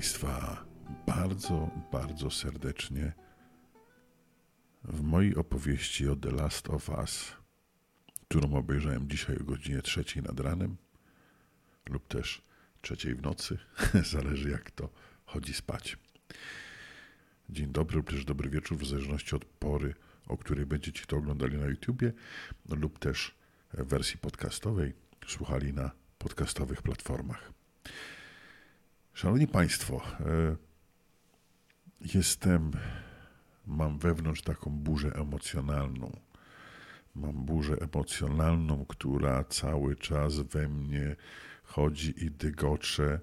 Państwa bardzo, bardzo serdecznie w mojej opowieści o The Last of Us, którą obejrzałem dzisiaj o godzinie trzeciej nad ranem lub też trzeciej w nocy, zależy jak to chodzi spać. Dzień dobry lub też dobry wieczór, w zależności od pory, o której będziecie to oglądali na YouTubie lub też w wersji podcastowej, słuchali na podcastowych platformach. Szanowni Państwo, e, jestem, mam wewnątrz taką burzę emocjonalną. Mam burzę emocjonalną, która cały czas we mnie chodzi i dygocze,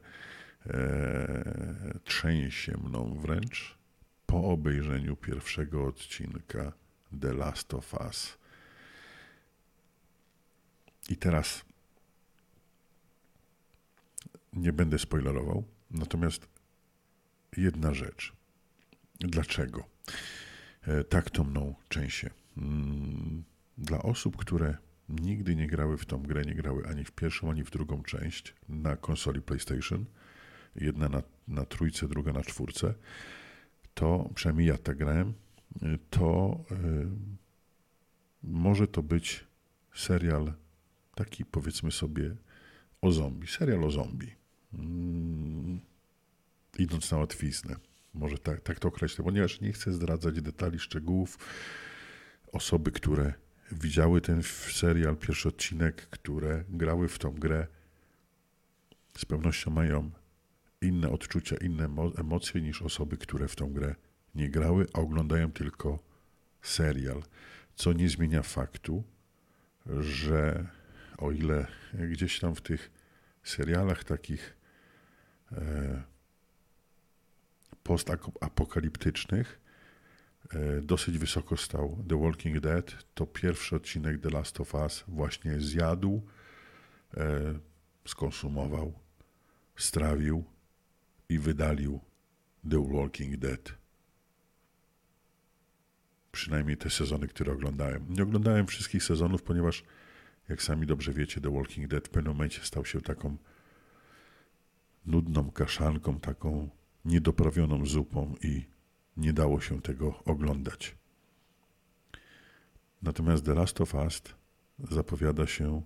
e, trzęsie mną wręcz po obejrzeniu pierwszego odcinka The Last of Us. I teraz nie będę spoilerował, natomiast jedna rzecz. Dlaczego e, tak to mną częściej? Mm, dla osób, które nigdy nie grały w tą grę, nie grały ani w pierwszą, ani w drugą część na konsoli PlayStation, jedna na, na trójce, druga na czwórce, to przynajmniej ja tak grałem, e, to y, może to być serial taki powiedzmy sobie o zombie, serial o zombie. Idąc na łatwiznę. Może tak, tak to określę, ponieważ nie chcę zdradzać detali, szczegółów. Osoby, które widziały ten serial, pierwszy odcinek, które grały w tą grę, z pewnością mają inne odczucia, inne emocje niż osoby, które w tą grę nie grały, a oglądają tylko serial. Co nie zmienia faktu, że o ile gdzieś tam w tych serialach takich e, postapokaliptycznych e, dosyć wysoko stał The Walking Dead, to pierwszy odcinek The Last of Us właśnie zjadł, e, skonsumował, strawił i wydalił The Walking Dead. Przynajmniej te sezony, które oglądałem. Nie oglądałem wszystkich sezonów, ponieważ jak sami dobrze wiecie, The Walking Dead w pewnym momencie stał się taką nudną kaszanką, taką niedoprawioną zupą i nie dało się tego oglądać. Natomiast The Last of Us zapowiada się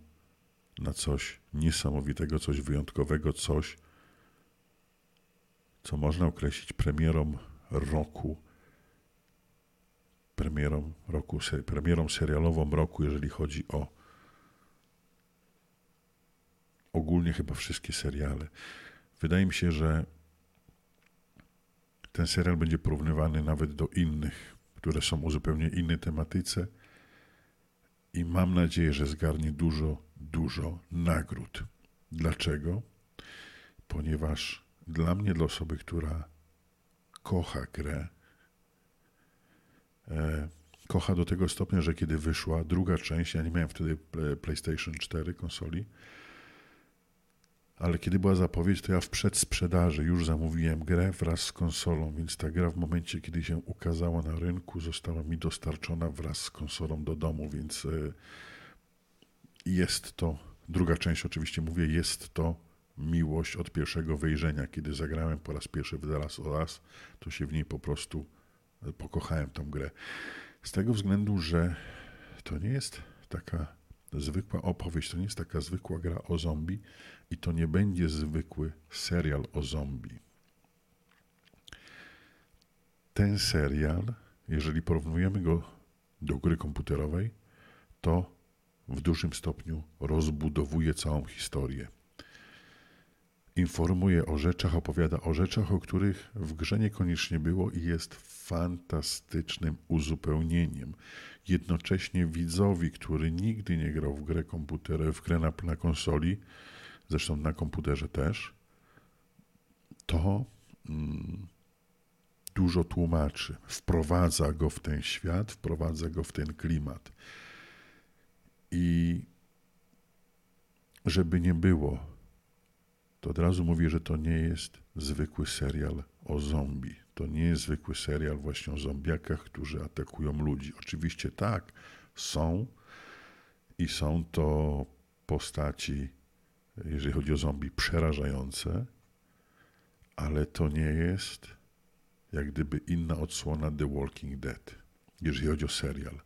na coś niesamowitego, coś wyjątkowego, coś, co można określić premierą roku, premierą, roku, premierą serialową roku, jeżeli chodzi o ogólnie chyba wszystkie seriale. Wydaje mi się, że ten serial będzie porównywany nawet do innych, które są o zupełnie innej tematyce i mam nadzieję, że zgarnie dużo, dużo nagród. Dlaczego? Ponieważ dla mnie, dla osoby, która kocha grę, e, kocha do tego stopnia, że kiedy wyszła druga część, ja nie miałem wtedy PlayStation 4 konsoli, ale kiedy była zapowiedź, to ja w przedsprzedaży już zamówiłem grę wraz z konsolą, więc ta gra w momencie, kiedy się ukazała na rynku, została mi dostarczona wraz z konsolą do domu, więc e, jest to, druga część oczywiście mówię, jest to miłość od pierwszego wejrzenia. Kiedy zagrałem po raz pierwszy w The Last of Us, to się w niej po prostu e, pokochałem tą grę. Z tego względu, że to nie jest taka zwykła opowieść, to nie jest taka zwykła gra o zombie i to nie będzie zwykły serial o zombie. Ten serial, jeżeli porównujemy go do gry komputerowej, to w dużym stopniu rozbudowuje całą historię. Informuje o rzeczach, opowiada o rzeczach, o których w grze niekoniecznie było i jest fantastycznym uzupełnieniem jednocześnie widzowi, który nigdy nie grał w grę komputerową, w grę na, na konsoli, zresztą na komputerze też, to mm, dużo tłumaczy, wprowadza go w ten świat, wprowadza go w ten klimat. I żeby nie było, to od razu mówię, że to nie jest zwykły serial o zombie. To nie jest zwykły serial właśnie o zombiakach, którzy atakują ludzi. Oczywiście tak, są i są to postaci, jeżeli chodzi o zombie, przerażające, ale to nie jest jak gdyby inna odsłona The Walking Dead, jeżeli chodzi o serial.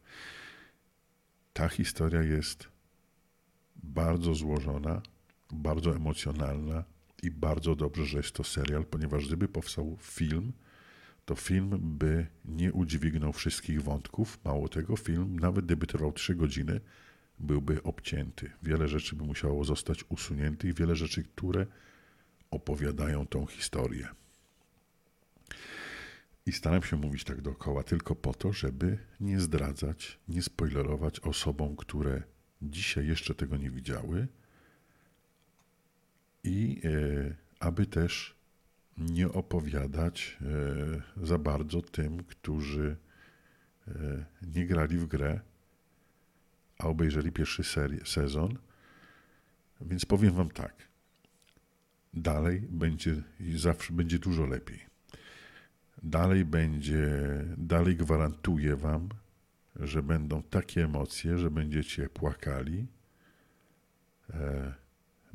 Ta historia jest bardzo złożona, bardzo emocjonalna i bardzo dobrze, że jest to serial, ponieważ gdyby powstał film, to film by nie udźwignął wszystkich wątków. Mało tego, film, nawet gdyby trwał 3 godziny, byłby obcięty. Wiele rzeczy by musiało zostać usuniętych, wiele rzeczy, które opowiadają tą historię. I staram się mówić tak dookoła tylko po to, żeby nie zdradzać, nie spoilerować osobom, które dzisiaj jeszcze tego nie widziały i e, aby też nie opowiadać e, za bardzo tym, którzy e, nie grali w grę, a obejrzeli pierwszy sezon. Więc powiem Wam tak. Dalej będzie i zawsze będzie dużo lepiej. Dalej będzie, dalej gwarantuję Wam, że będą takie emocje, że będziecie płakali, e,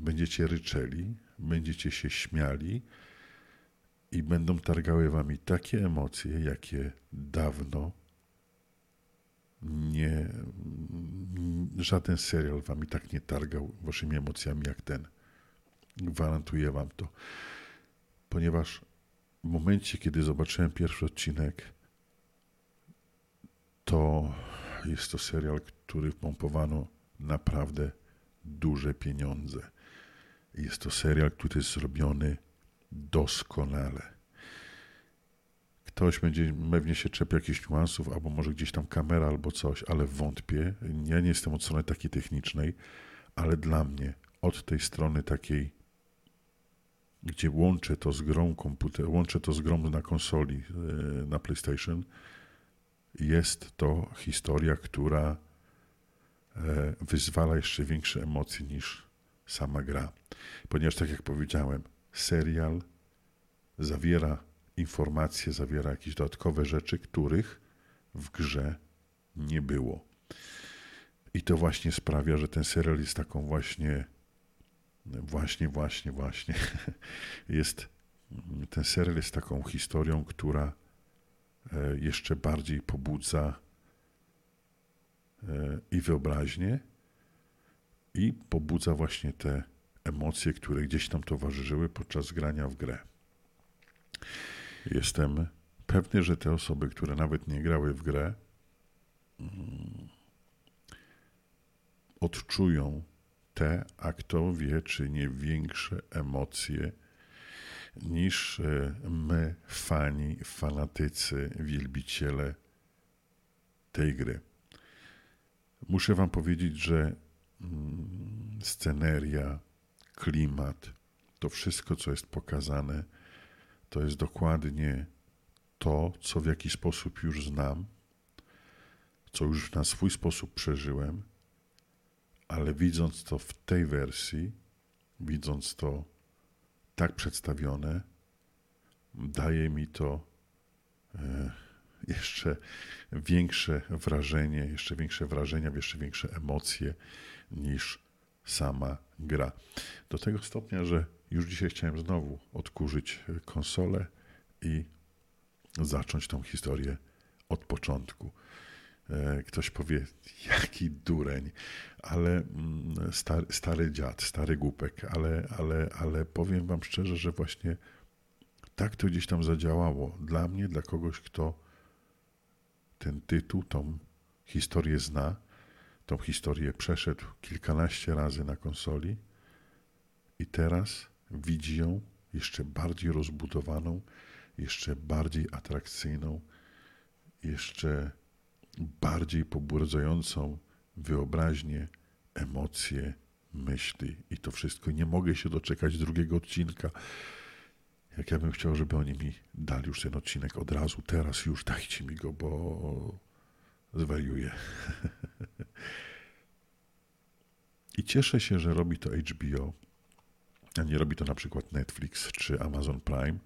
będziecie ryczeli, będziecie się śmiali i będą targały Wami takie emocje, jakie dawno nie, żaden serial Wami tak nie targał Waszymi emocjami jak ten. Gwarantuję Wam to. Ponieważ w momencie, kiedy zobaczyłem pierwszy odcinek, to jest to serial, który pompowano naprawdę duże pieniądze. Jest to serial, który jest zrobiony doskonale. Ktoś będzie pewnie się czepiał jakichś niuansów, albo może gdzieś tam kamera, albo coś, ale wątpię. Ja nie jestem od strony takiej technicznej, ale dla mnie od tej strony takiej gdzie łączę to z grą komputer, łączę to z grą na konsoli, e, na PlayStation, jest to historia, która e, wyzwala jeszcze większe emocje niż sama gra. Ponieważ, tak jak powiedziałem, serial zawiera informacje, zawiera jakieś dodatkowe rzeczy, których w grze nie było. I to właśnie sprawia, że ten serial jest taką właśnie Właśnie, właśnie, właśnie. Jest, ten serial jest taką historią, która e, jeszcze bardziej pobudza e, i wyobraźnię, i pobudza właśnie te emocje, które gdzieś tam towarzyszyły podczas grania w grę. Jestem pewny, że te osoby, które nawet nie grały w grę, mm, odczują te, a kto wie, czy nie większe emocje niż e, my, fani, fanatycy, wielbiciele tej gry. Muszę Wam powiedzieć, że mm, sceneria, klimat, to wszystko, co jest pokazane, to jest dokładnie to, co w jakiś sposób już znam, co już na swój sposób przeżyłem ale widząc to w tej wersji, widząc to tak przedstawione, daje mi to e, jeszcze większe wrażenie, jeszcze większe wrażenia, jeszcze większe emocje niż sama gra. Do tego stopnia, że już dzisiaj chciałem znowu odkurzyć konsolę i zacząć tą historię od początku. E, ktoś powie, jaki dureń, ale mm, stary, stary dziad, stary głupek, ale, ale, ale powiem wam szczerze, że właśnie tak to gdzieś tam zadziałało. Dla mnie, dla kogoś, kto ten tytuł, tą historię zna, tą historię przeszedł kilkanaście razy na konsoli i teraz widzi ją jeszcze bardziej rozbudowaną, jeszcze bardziej atrakcyjną, jeszcze bardziej pobudzającą wyobraźnię, emocje, myśli i to wszystko. Nie mogę się doczekać drugiego odcinka. Jak ja bym chciał, żeby oni mi dali już ten odcinek od razu, teraz już dajcie mi go, bo zwariuję. I cieszę się, że robi to HBO, a nie robi to na przykład Netflix czy Amazon Prime,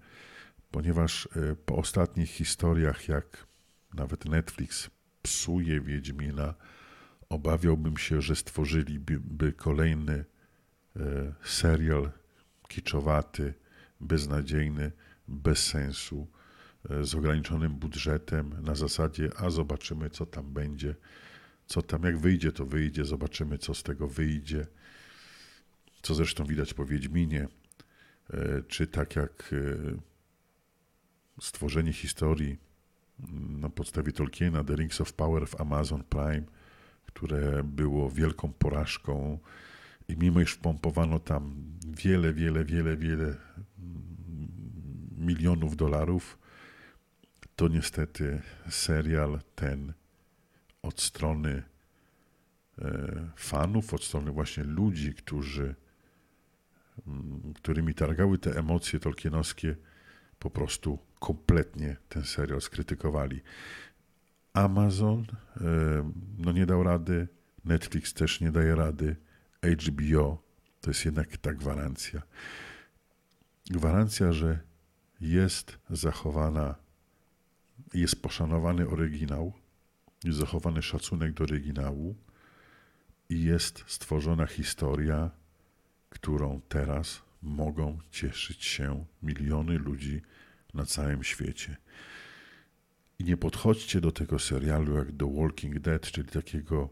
ponieważ e, po ostatnich historiach, jak nawet Netflix psuje Wiedźmina, obawiałbym się, że stworzyliby kolejny e, serial kiczowaty, beznadziejny, bez sensu, z ograniczonym budżetem, na zasadzie, a zobaczymy, co tam będzie, co tam, jak wyjdzie, to wyjdzie, zobaczymy, co z tego wyjdzie. Co zresztą widać po Wiedźminie, e, czy tak jak stworzenie historii na podstawie Tolkiena, The Rings of Power w Amazon Prime, które było wielką porażką i mimo iż wpompowano tam wiele, wiele, wiele, wiele milionów dolarów, to niestety serial ten od strony e, fanów, od strony właśnie ludzi, którzy, mm, którymi targały te emocje tolkienowskie, po prostu kompletnie ten serial skrytykowali. Amazon e, no nie dał rady, Netflix też nie daje rady, HBO to jest jednak ta gwarancja. Gwarancja, że jest zachowana, jest poszanowany oryginał, jest zachowany szacunek do oryginału i jest stworzona historia, którą teraz mogą cieszyć się miliony ludzi na całym świecie. I nie podchodźcie do tego serialu jak do Walking Dead, czyli takiego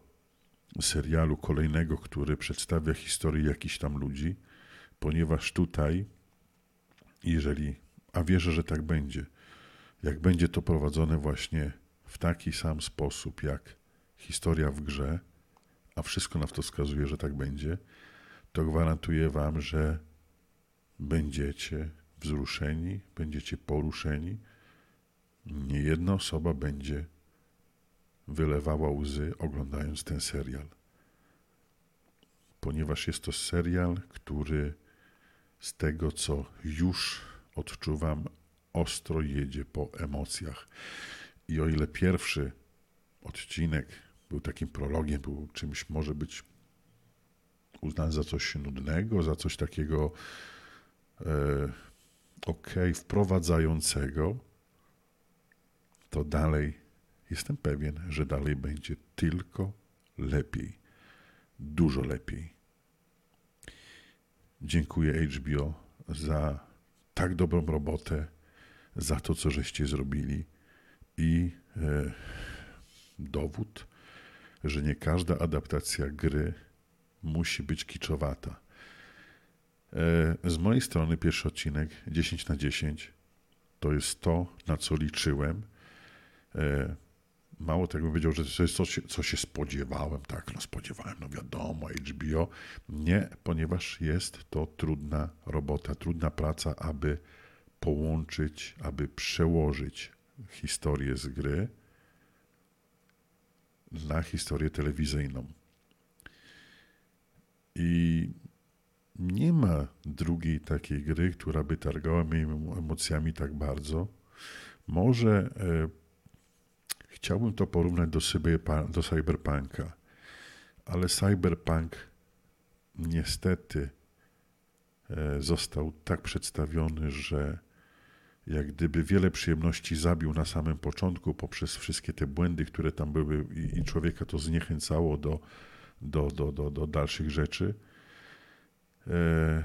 serialu kolejnego, który przedstawia historię jakichś tam ludzi, ponieważ tutaj, jeżeli, a wierzę, że tak będzie, jak będzie to prowadzone właśnie w taki sam sposób jak historia w grze, a wszystko na to wskazuje, że tak będzie, to gwarantuję Wam, że będziecie wzruszeni, będziecie poruszeni. Nie jedna osoba będzie wylewała łzy oglądając ten serial. Ponieważ jest to serial, który z tego, co już odczuwam, ostro jedzie po emocjach. I o ile pierwszy odcinek był takim prologiem, był czymś może być uznany za coś nudnego, za coś takiego e, ok, wprowadzającego, to dalej jestem pewien, że dalej będzie tylko lepiej. Dużo lepiej. Dziękuję HBO za tak dobrą robotę, za to, co żeście zrobili i e, dowód, że nie każda adaptacja gry musi być kiczowata. E, z mojej strony pierwszy odcinek 10 na 10 to jest to, na co liczyłem. E, mało tego powiedział, że to jest coś, co się spodziewałem. Tak, no spodziewałem, no wiadomo, HBO. Nie, ponieważ jest to trudna robota, trudna praca, aby połączyć, aby przełożyć historię z gry na historię telewizyjną. I nie ma drugiej takiej gry, która by targała mnie emocjami tak bardzo. Może e, chciałbym to porównać do, do Cyberpunka, ale Cyberpunk niestety e, został tak przedstawiony, że jak gdyby wiele przyjemności zabił na samym początku poprzez wszystkie te błędy, które tam były i, i człowieka to zniechęcało do, do, do, do, do dalszych rzeczy E,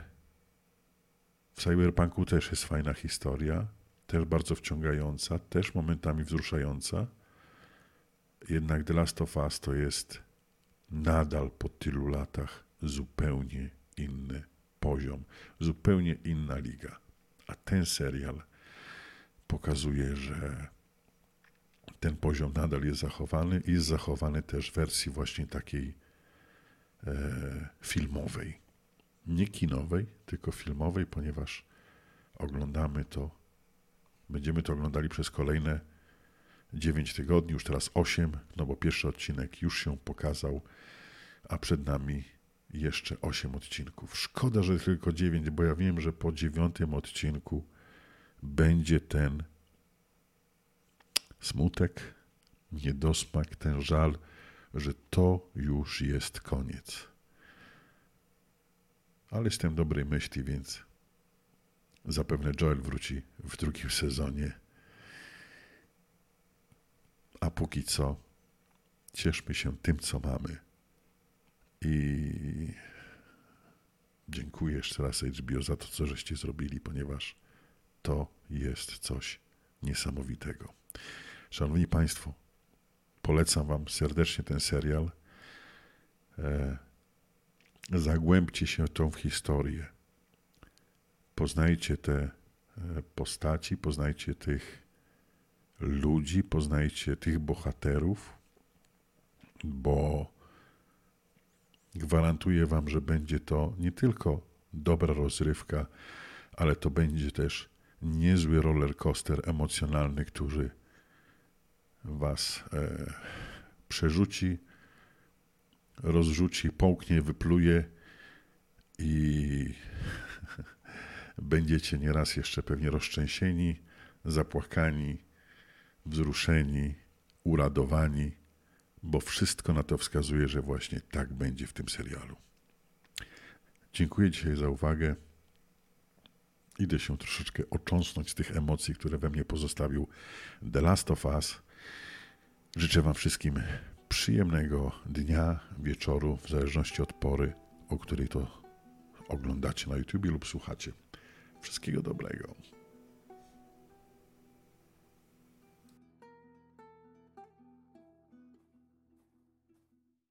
w Cyberpunku też jest fajna historia, też bardzo wciągająca, też momentami wzruszająca. Jednak The Last of Us to jest nadal po tylu latach zupełnie inny poziom, zupełnie inna liga. A ten serial pokazuje, że ten poziom nadal jest zachowany i jest zachowany też w wersji właśnie takiej e, filmowej nie kinowej, tylko filmowej, ponieważ oglądamy to, będziemy to oglądali przez kolejne 9 tygodni, już teraz 8, no bo pierwszy odcinek już się pokazał, a przed nami jeszcze 8 odcinków. Szkoda, że tylko 9, bo ja wiem, że po dziewiątym odcinku będzie ten smutek, niedosmak, ten żal, że to już jest koniec ale jestem dobrej myśli, więc zapewne Joel wróci w drugim sezonie. A póki co, cieszmy się tym, co mamy. I dziękuję jeszcze raz HBO za to, co żeście zrobili, ponieważ to jest coś niesamowitego. Szanowni Państwo, polecam Wam serdecznie ten serial. E, zagłębcie się w tą historię. Poznajcie te e, postaci, poznajcie tych ludzi, poznajcie tych bohaterów, bo gwarantuję Wam, że będzie to nie tylko dobra rozrywka, ale to będzie też niezły roller coaster emocjonalny, który Was e, przerzuci, rozrzuci, połknie, wypluje i będziecie nieraz jeszcze pewnie roztrzęsieni, zapłakani, wzruszeni, uradowani, bo wszystko na to wskazuje, że właśnie tak będzie w tym serialu. Dziękuję dzisiaj za uwagę. Idę się troszeczkę ocząsnąć z tych emocji, które we mnie pozostawił The Last of Us. Życzę Wam wszystkim przyjemnego dnia, wieczoru, w zależności od pory, o której to oglądacie na YouTube lub słuchacie. Wszystkiego dobrego.